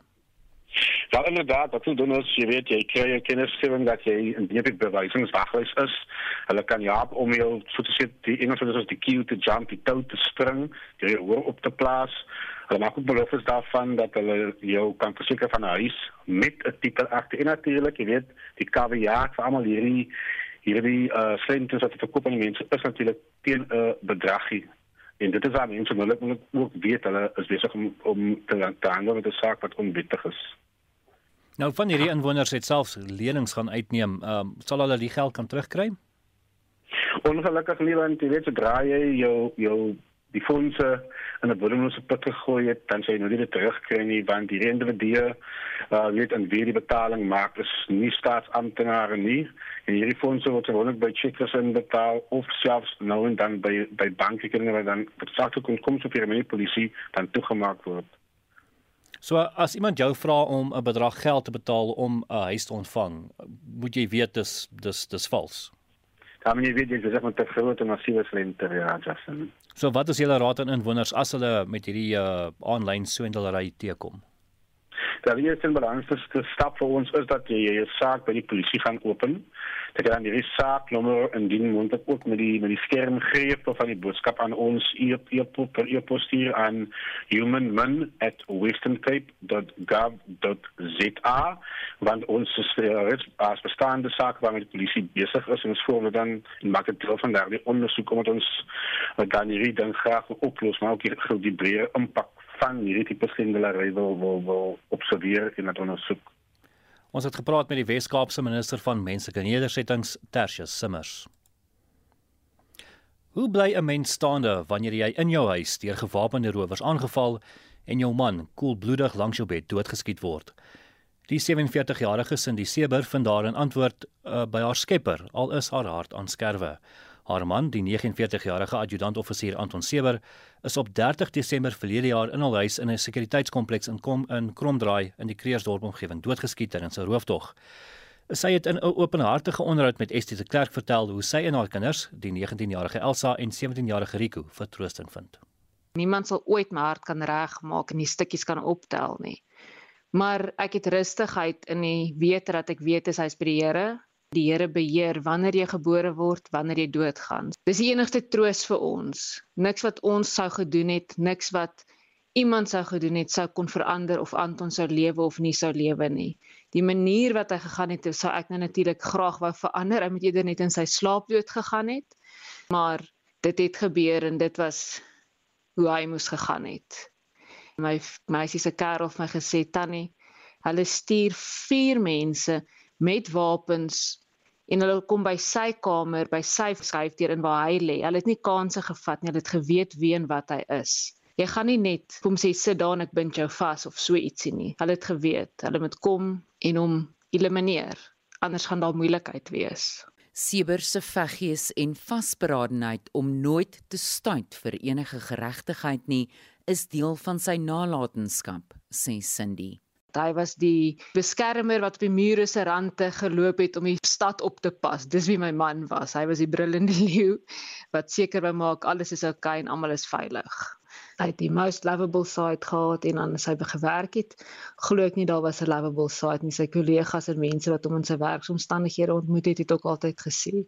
Speaker 19: Ja, inderdaad, wat we doen is, je weet, je krijgt je kennisgeving dat je een debit bewijzingswachtlijst is. Hulle kan je helpen om jou, zo te zeggen, die Engels is die kiel te jump, die touw te springen, je hoor op te plaatsen. Hulle maak ook beloftes daarvan dat hulle jou kan versekeren van een huis met het titel achter. En natuurlijk, je weet, die KWA voor allemaal hierdie, hierdie uh, slenters te verkoop aan die mensen is natuurlijk tegen een uh, bedragje. En dit is waar mense nou ook weet hulle is besig om om te, te handel met 'n saak wat onwettig is.
Speaker 2: Nou van hierdie inwoners het selfs lenings gaan uitneem, ehm um, sal hulle die geld kan terugkry?
Speaker 19: Ongelukkig nie want jy weet se draai jy jou jou die fondse in 'n bodemlose put gegooi het, dan sê jy nie dit terugkry nie want die individue uh weet en wie die betaling maak is nie staatsamptenare nie. En hierdie fondse word gewoonlik by checkers inbetaal of selfs nou en dan by by bankrekeninge wat dan betragte kon kom so vir die polisie dan toegemaak word.
Speaker 2: So as iemand jou vra om 'n bedrag geld te betaal om 'n huis te ontvang, moet jy weet dis dis dis vals.
Speaker 19: Ja, men jy weet jy sê met 'n groot en massiewe slenter ja, Justin.
Speaker 2: So wat is julle raad aan inwoners as hulle met hierdie uh aanlyn swendelery teekom?
Speaker 19: Dat die eerste en belangrikste stap vir ons is dat jy jou saak by die polisie gaan open. Dat jy dan die saaknommer indien moontlik ook met die met die skermgreep van die boodskap aan ons e-pos hier aan humanmin@westerncape.gov.za want ons is reeds as bestaande saak waarmee die polisie besig is en ons voer dan in maak deel van daardie ondersoek omdat ons dan hierdie ding graag wil oplos maar ook die, die breë impak van hierdie tipe skendelary wil wil wil observeer en dit ondersoek.
Speaker 2: Ons het gepraat met die Wes-Kaapse minister van menslike nedersettings, Tertius Simmers. Hoe bly 'n mens staande wanneer jy in jou huis deur gewapende rowers aangeval en jou man koelbloedig langs jou bed doodgeskiet word? Die 47-jarige Cindy Seber vind daar 'n antwoord uh, by haar skepper, al is haar hart aan skerwe. Haar man, die 49-jarige adjutant-offisier Anton Seber, is op 30 Desember verlede jaar in hul huis in 'n sekuriteitskompleks in Kom in Kromdraai in die Kreersdorp omgewing doodgeskiet tydens 'n rooftog. Sy het in 'n openhartige onderhoud met Estie de Klerk vertel hoe sy en haar kinders, die 19-jarige Elsa en 17-jarige Rico, vertroosting vind.
Speaker 17: Niemand sal ooit my hart kan regmaak en die stukkies kan optel nie. Maar ek het rustigheid in die wete dat ek weet hy is by die Here die Here beheer wanneer jy gebore word, wanneer jy doodgaan. Dis die enigste troos vir ons. Niks wat ons sou gedoen het, niks wat iemand sou gedoen het sou kon verander of Anton sou lewe of nie sou lewe nie. Die manier wat hy gegaan het, sou ek nou natuurlik graag wou verander. Hy moet eerder net in sy slaap dood gegaan het. Maar dit het gebeur en dit was hoe hy moes gegaan het. My meisie se kerel het my gesê tannie, hulle stuur 4 mense met wapens en hulle kom by sy kamer, by sy skryfdeur in waar hy lê. Hulle het nie kansse gevat nie, hulle het geweet wie en wat hy is. Jy gaan nie net hom sê sit daar en ek bind jou vas of so ietsie nie. Hulle het geweet, hulle moet kom en hom elimineer. Anders gaan daar moeilikheid wees.
Speaker 20: Sieber se veggies en vasberadenheid om nooit te stuit vir enige geregtigheid nie, is deel van sy nalatenskap, sê Cindy.
Speaker 17: Hy was die beskermer wat op die mure se rande geloop het om die stad op te pas. Dis wie my man was. Hy was die brullende leeu wat seker wou maak alles is oukei okay en almal is veilig. Hy het die most lovable side gehad en dan sy gewerk het. Glo ek nie daar was 'n lovable side nie. Sy kollegas en mense wat hom in sy werksomstandighede ontmoet het, het ook altyd gesê,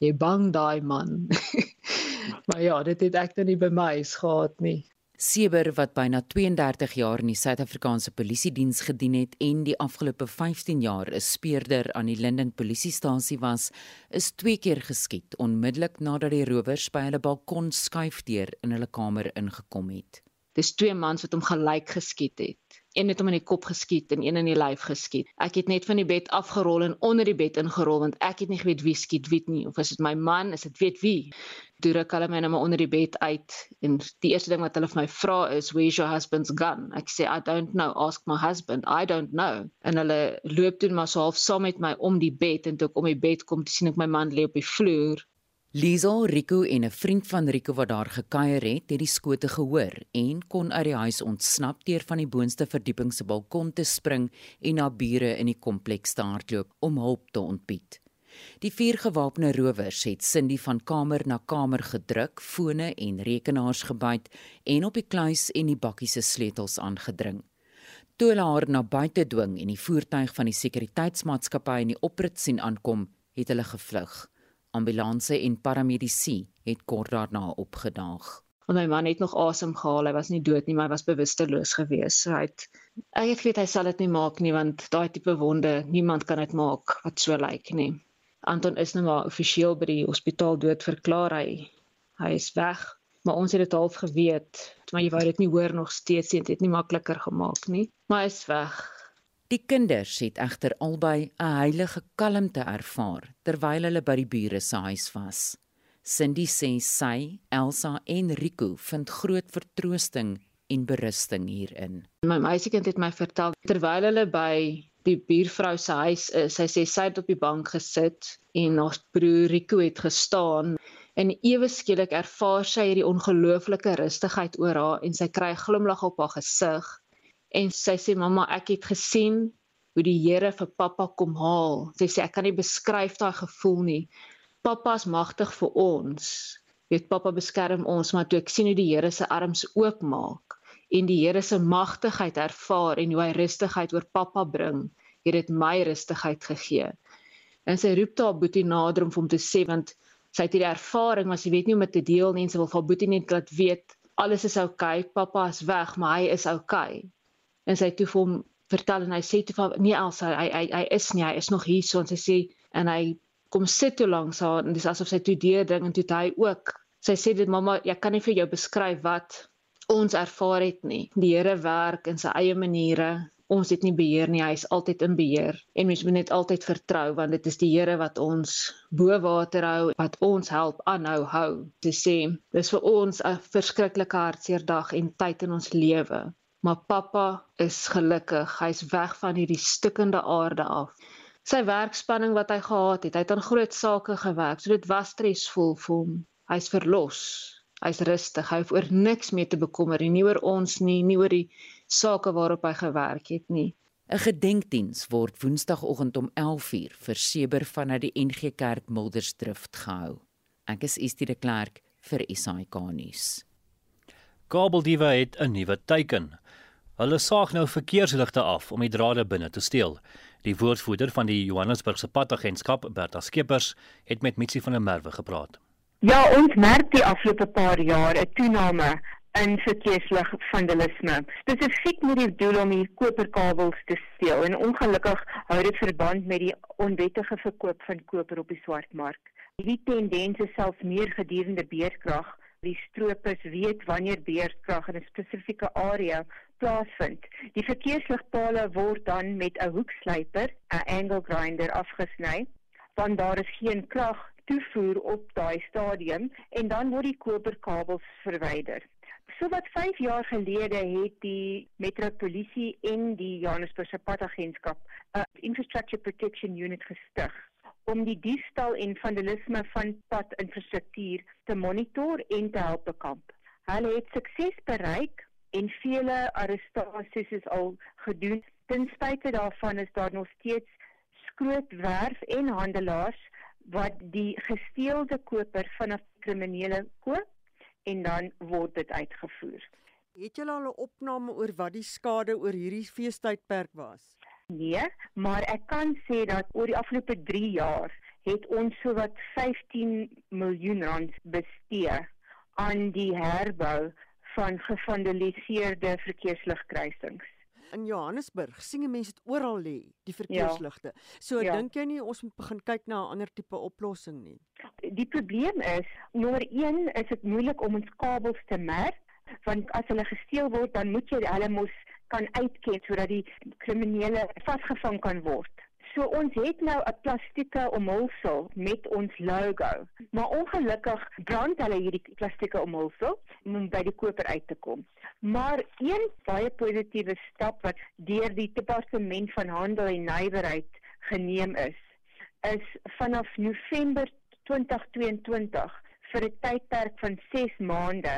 Speaker 17: "Jy bang daai man." maar ja, dit het ek nou nie by my gehad nie.
Speaker 20: Seber wat byna 32 jaar in die Suid-Afrikaanse Polisie diens gedien het en die afgelope 15 jaar 'n speurder aan die Linden Polisiestasie was, is twee keer geskiet onmiddellik nadat die rowers by hulle balkon skuifdeur in hulle kamer ingekom het.
Speaker 17: Dis twee mans wat hom gelyk geskiet het. Een het hom in die kop geskiet en een in die lyf geskiet. Ek het net van die bed afgerol en onder die bed ingerol want ek het nie geweet wie skiet wie nie. Of is dit my man, is dit weet wie? Toe ruk hulle my net maar onder die bed uit en die eerste ding wat hulle vir my vra is where's your husband's gun? Ek sê i don't know. Ask my husband. I don't know. En hulle loop toe maar so half saam met my om die bed en toe ek om die bed kom sien ek my man lê op die vloer
Speaker 20: Liesel Rico en 'n vriend van Rico wat daar gekuier het, het die skote gehoor en kon uit die huis ontsnap deur van die boonste verdieping se balkon te spring en na bure in die kompleks te hardloop om hulp te ontbied. Die vier gewapende rowers het Cindy van kamer na kamer gedruk, fone en rekenaars gebyt en op die kluis en die bakkie se sleutels aangedring. Toe hulle haar na buite dwing en die voertuig van die sekuriteitsmaatskappy in die oprit sien aankom, het hulle gevlug. Ambulanse en paramedisy het kort daarna opgedaag.
Speaker 17: Want my man het nog asem gehaal. Hy was nie dood nie, maar hy was bewusteloos gewees. So hy het ek weet hy sal dit nie maak nie want daai tipe wonde, niemand kan dit maak wat so lyk nie. Anton is nou maar offisieel by die hospitaal dood verklaar hy. Hy is weg, maar ons het dit half geweet, maar jy wou dit nie hoor nog steeds nie, dit het nie makliker gemaak nie, maar hy is weg.
Speaker 20: Die kinders het egter albei 'n heilige kalmte ervaar terwyl hulle by die bure se huis was. Cindy sê sy, Elsa en Rico vind groot vertroosting en berusting hierin.
Speaker 17: My meisiekind het my vertel terwyl hulle by die buurvrou se huis is. Sy sê sy het op die bank gesit en haar broer Rico het gestaan en ewe skielik ervaar sy hierdie ongelooflike rustigheid oor haar en sy kry 'n glimlag op haar gesig en sy sê mamma ek het gesien hoe die Here vir pappa kom haal. Sy sê ek kan nie beskryf daai gevoel nie. Pappa's magtig vir ons. Weet pappa beskerm ons, maar toe ek sien hoe die Here se arms oopmaak en die Here se magtigheid ervaar en hoe hy rustigheid oor pappa bring, het dit my rustigheid gegee. En sy roep daar Boetie nader om hom te sê want sy het hierdie ervaring, maar sy weet nie hoe om dit te deel nie. Sy wil vir Boetie net laat weet alles is oukei, okay, pappa is weg, maar hy is oukei. Okay. En sy toe vir hom vertel en hy sê toe van nee Elsa, hy hy hy is nie, hy is nog hier so en sy sê en hy kom sit toe langs haar en dis asof sy toe deur ding en toe hy ook. Sy sê dit mamma, ek kan nie vir jou beskryf wat ons ervaar het nie. Die Here werk in sy eie maniere. Ons het nie beheer nie, hy is altyd in beheer. En mens moet net altyd vertrou want dit is die Here wat ons bo water hou, wat ons help aanhou hou. Dit sê, dis vir ons 'n verskriklike hartseer dag en tyd in ons lewe. Maar pappa is gelukkig. Hy's weg van hierdie stikkende aarde af. Sy werkspanning wat hy gehad het, hy het aan groot sake gewerk, so dit was stresvol vir hom. Hy's verlos. Hy's rustig. Hy hoef oor niks meer te bekommer nie, nie oor ons nie, nie oor die sake waarop hy gewerk het nie.
Speaker 20: 'n Gedenkdiens word Woensdagoggend om 11:00 vir Seber vanuit die NG Kerk Mildersdrift gehou. Ek is Estie de Klerk vir SAK nuus.
Speaker 2: Kabeldiewe het 'n nuwe teiken. Hulle saag nou verkeersligte af om die drade binne te steel. Die woordvoerder van die Johannesburgse padagentskap, Bertha Skeepers, het met Mitsi van der Merwe gepraat.
Speaker 21: Ja, ons merk die afgelope paar jaar 'n toename in verkeerslig vandalisme. Spesifiek met die doel om die koperkabels te steel en ongelukkig hou dit verband met die onwettige verkoop van koper op die swartmark. Hierdie tendens is selfs meer gedurende beerkrag. Die stroopers weet wanneer beerkrag in 'n spesifieke area plaasvind. Die verkeersligpale word dan met 'n hoekslyper, 'n angle grinder afgesny, want daar is geen krag toevoer op daai stadium en dan word die koperkabels verwyder. So wat 5 jaar gelede het die metropolisie en die Johannesburgse padagentskap 'n infrastructure protection unit gestig om die diefstal en vandalisme van padinfrastruktuur te monitor en te help bekamp. Hulle het sukses bereik en vele arrestasies is al gedoen. Ten spyte daarvan is daar nog steeds skrootwerf en handelaars wat die gesteelde koper van 'n kriminele koop en dan word dit uitgevoer.
Speaker 12: Het julle al 'n opname oor wat die skade oor hierdie feestydperk was?
Speaker 21: Nee, maar ek kan sê dat oor die afgelope 3 jaar het ons sowat 15 miljoen rand bestee aan die herbou van gevandaliseerde verkeersligkruisings
Speaker 12: in Johannesburg sien mense dit oral lê, die verkeersligte. Ja. So ja. dink jy nie ons moet begin kyk na 'n ander tipe oplossing nie?
Speaker 21: Die probleem is, nommer 1 is dit moeilik om ons kabels te merk, want as hulle gesteel word, dan moet jy hulle mos kan uitken sodat die kriminele vasgevang kan word. So ons het nou 'n plastieke omhulsel met ons logo. Maar ongelukkig brand hulle hierdie plastieke omhulsel om by die koper uit te kom. Maar een baie positiewe stap wat deur die departement van handel en nywerheid geneem is, is vanaf November 2022 vir 'n tydperk van 6 maande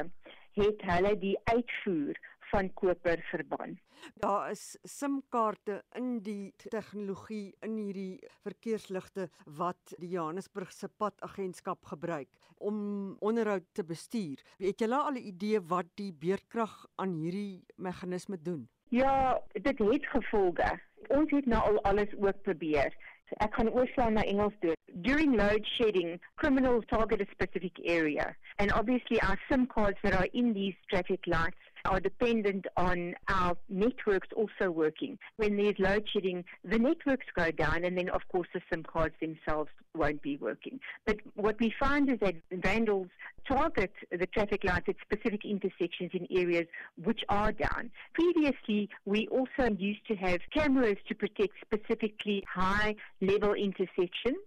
Speaker 21: het hulle die uitvoer van koper verbân.
Speaker 12: Daar is SIM-kaarte in die tegnologie in hierdie verkeersligte wat die Johannesburgse padagentskap gebruik om onderhoud te bestuur. Het julle al 'n idee wat die beerdkrag aan hierdie meganisme doen?
Speaker 21: Ja, dit het gevolge. Ons het nou al alles ook probeer. Ek gaan oorslaan na Engels doen. During load shedding, criminals target a specific area and obviously our SIM cards that are in these traffic lights are dependent on our networks also working. When there's load shedding, the networks go down, and then, of course, the SIM cards themselves won't be working. But what we find is that vandals target the traffic lights at specific intersections in areas which are down. Previously, we also used to have cameras to protect specifically high level intersections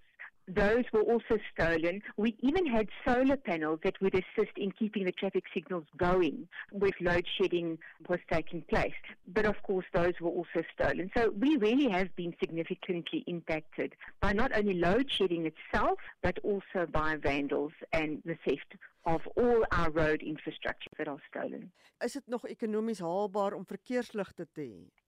Speaker 21: those were also stolen. We even had solar panels that would assist in keeping the traffic signals going with load shedding was taking place. But of course, those were also stolen. So we really have been significantly impacted by not only load shedding itself, but also by vandals and the theft of all our road infrastructure that are stolen.
Speaker 12: Is dit nog ekonomies haalbaar om verkeersligte te hê?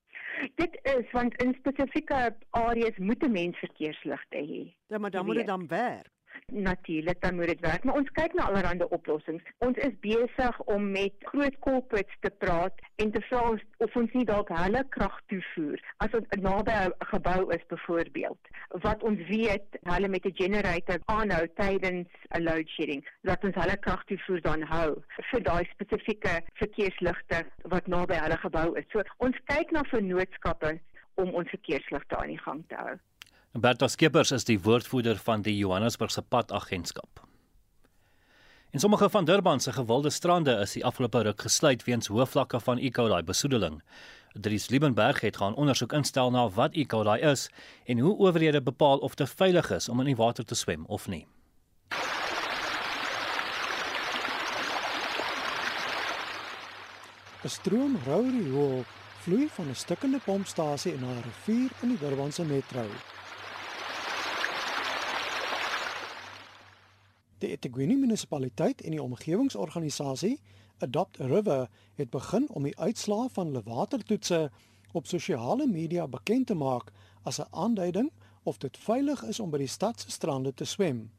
Speaker 21: Dit is want in spesifieke areas moet 'n mens verkeersligte hê.
Speaker 12: Ja, maar dan moet dit dan werk.
Speaker 21: Natuurlik dan moet dit werk, maar ons kyk na allerlei oplossings. Ons is besig om met groot corporates te praat en te vra of ons nie dalk hulle krag toevoer as ons naby 'n gebou is byvoorbeeld. Wat ons weet, hulle met 'n generator aanhou tydens 'n load shedding, dat ons hulle krag toevoer dan hou vir daai spesifieke verkeersligte wat naby hulle gebou is. So ons kyk na vennootskappe om ons verkeersligte aan die gang te hou.
Speaker 2: Bertha Skeepers is die woordvoerder van die Johannesburgse Padagentskap. In sommige van Durban se gewilde strande is die afgelope ruk gesluit weens hoë vlakke van E. coli besoedeling. Dries Liebenberg het gaan ondersoek instel na wat E. coli is en hoe owerhede bepaal of dit veilig is om in die water te swem of nie.
Speaker 22: 'n Stroom rou riool vloei van 'n stukkende pompstasie na 'n rivier in die Durbanse metro. Die eThekwini munisipaliteit en die omgewingsorganisasie Adopt River het begin om die uitslae van hulle watertoetse op sosiale media bekend te maak as 'n aanduiding of dit veilig is om by die stad se strande te swem.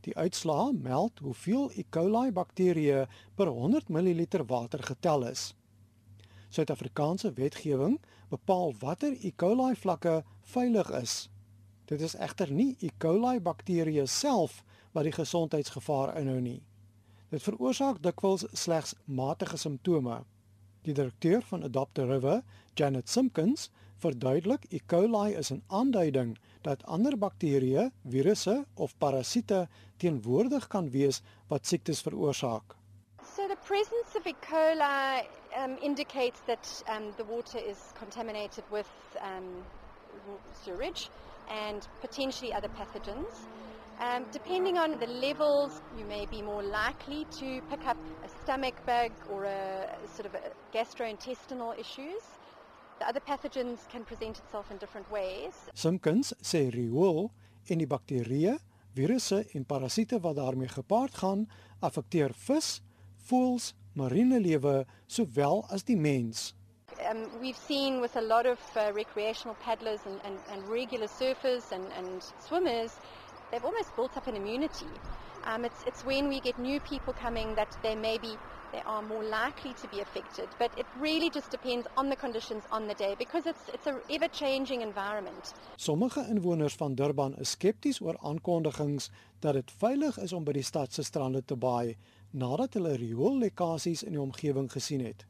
Speaker 22: Die uitslae meld hoeveel E. coli bakterieë per 100 ml water getel is. Suid-Afrikaanse wetgewing bepaal watter E. coli vlakke veilig is. Dit is egter nie E. coli bakterieë self wat die gesondheidsgevaar inhou nie. Dit veroorsaak dikwels slegs matige simptome. Die direkteur van Adopt a River, Janet Simpkins, verduidelik E. coli is 'n aanduiding dat ander bakterieë, virusse of parasiete teenwoordig kan wees wat siektes veroorsaak.
Speaker 23: So the presence of E. coli um, indicates that um, the water is contaminated with um, sewage and potentially other pathogens. Um, depending on the levels, you may be more likely to pick up a stomach bug or a sort of a gastrointestinal issues. The other pathogens can present itself in different ways.
Speaker 22: Simpkins sê riool en die bakterieë, virusse en parasiete wat daarmee gepaard gaan, affekteer vis, voëls, marine lewe sowel as die mens.
Speaker 23: Um, we've seen with a lot of uh, recreational paddlers and, and, and regular surfers and, and swimmers they've almost built up an immunity. Um, it's, it's when we get new people coming that they maybe they are more likely to be affected. But it really just depends on the conditions on the day because it's it's a ever changing environment.
Speaker 22: Sommige inwoners van Durban is skepties oor aankondigings dat dit veilig is om by die stad se strande te baai nadat hulle rioollekkasies in die omgewing gesien het.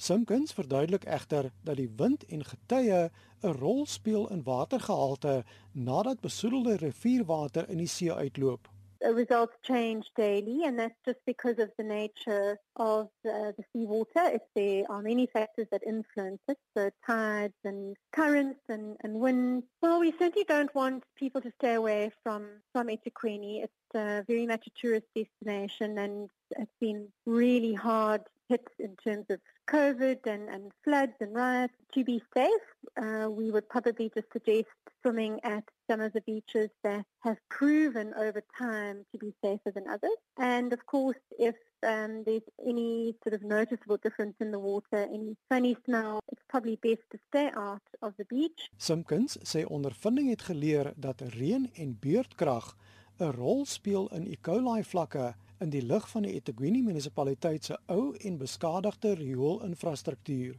Speaker 22: Simpkins verduidelik egter dat die wind en getye 'n rol speel in watergehalte nadat besoedelde rivierwater in die see uitloop.
Speaker 21: The results change daily, and that's just because of the nature of uh, the seawater. If there are many factors that influence it, so tides and currents and, and winds. Well, we certainly don't want people to stay away from, from eThekwini. It's uh, very much a tourist destination, and it's been really hard hit in terms of COVID and, and floods and riots. To be safe, uh, we would probably just suggest swimming at some of the beaches that have proven over time to be safer than others. And of course, if um, there's any sort of noticeable difference in the water, any funny smell, it's probably best to stay out of the beach.
Speaker 22: Simpkins sê ondervinding het geleer dat reën en beurtkrag 'n rol speel in E. coli vlakke in die lig van die eThekwini munisipaliteit se ou en beskadigde rioolinfrastruktuur.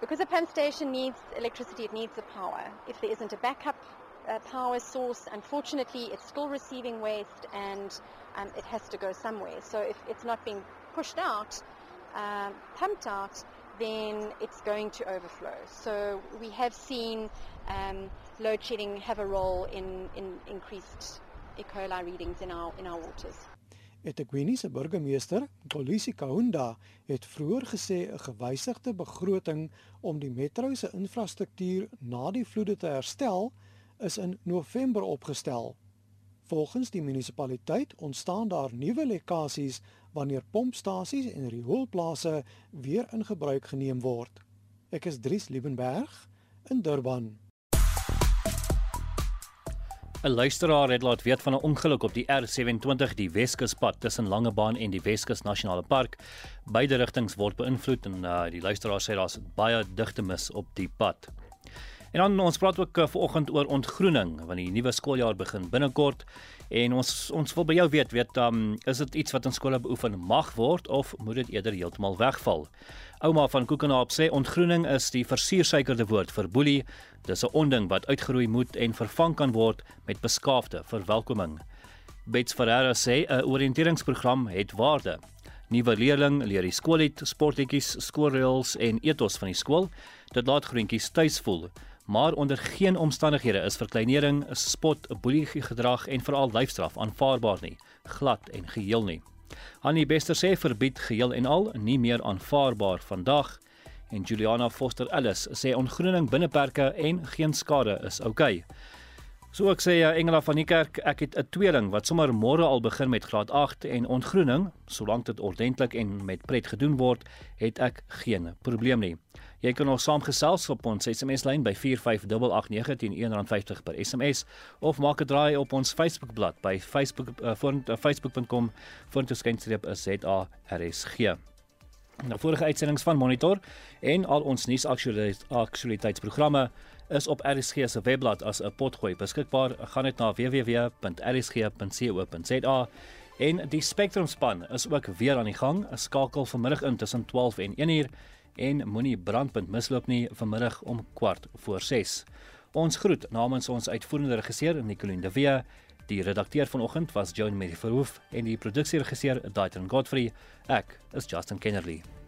Speaker 23: Because a pump station needs electricity, it needs the power. If there isn't a backup uh, power source, unfortunately, it's still receiving waste and um, it has to go somewhere. So if it's not being pushed out, um, pumped out, then it's going to overflow. So we have seen um, load shedding have a role in, in increased E. coli readings in our, in our waters.
Speaker 22: eThekwini se burgemeester, Kolisi Kaunda, het vroeër gesê 'n gewysigde begroting om die metro se infrastruktuur na die vloede te herstel is in November opgestel. Volgens die munisipaliteit ontstaan daar nuwe lekkasies wanneer pompstasies en rioolplase weer in gebruik geneem word. Ek is Dries Liebenberg in Durban.
Speaker 2: 'n Luisteraar het laat weet van 'n ongeluk op die R27 die Weskuspad tussen Langebaan en die Weskus Nasionale Park. Beide rigtings word beïnvloed en uh, die luisteraar sê daar's baie digte mis op die pad. En dan ons praat ook uh, vanoggend oor ontgroening want die nuwe skooljaar begin binnekort en ons ons wil by jou weet weet um, is dit iets wat in skole beoefen mag word of moet dit eerder heeltemal wegval? Ouma van Koekenaap sê ontgroening is die versuursuikerde woord vir boelie. Dis 'n onding wat uitgeroei moet en vervang kan word met beskaafde verwelkoming. Bets Ferreira sê 'n oriënteringsprogram het waarde. Nuwe leerling leer die skoollied, sportletjies, skoolreëls en ethos van die skool. Dit laat groentjies tuis voel maar onder geen omstandighede is verkleinering, spot, boelie gedrag en veral lyfstraf aanvaarbaar nie, glad en geheel nie. Annie Bester sê verbied geheel en al nie meer aanvaarbaar vandag en Juliana Foster Ellis sê ongroening binne perke en geen skade is oukei. Okay. So ek sê ja Engela van die kerk, ek het 'n tweeling wat sommer môre al begin met graad 8 en ontgroening, solank dit ordentlik en met pret gedoen word, het ek geen probleem nie. Jy kan ons saamgesels op ons SMS lyn by 4588910 per SMS of maak 'n draai op ons Facebookblad by facebook uh, uh, facebook.com /facebook.com/zarsg. Nou vorige uitsendings van Monitor en al ons nuusaktualiteitsprogramme is op RSG se webblad as 'n potgooi beskikbaar. Gaan net na www.rsg.co.za en die Spectrum span is ook weer aan die gang. 'n Skakel vanmiddag in tussen 12 en 1 uur en moenie brandpunt misloop nie vanmiddag om kwart voor 6. Ons groet namens ons uitvoerende regisseur Nicoline de Wee. Die redakteur vanoggend was Mary Verhoef en die produksieregisseur Daitron Godfrey. Ek is Justin Kennerly.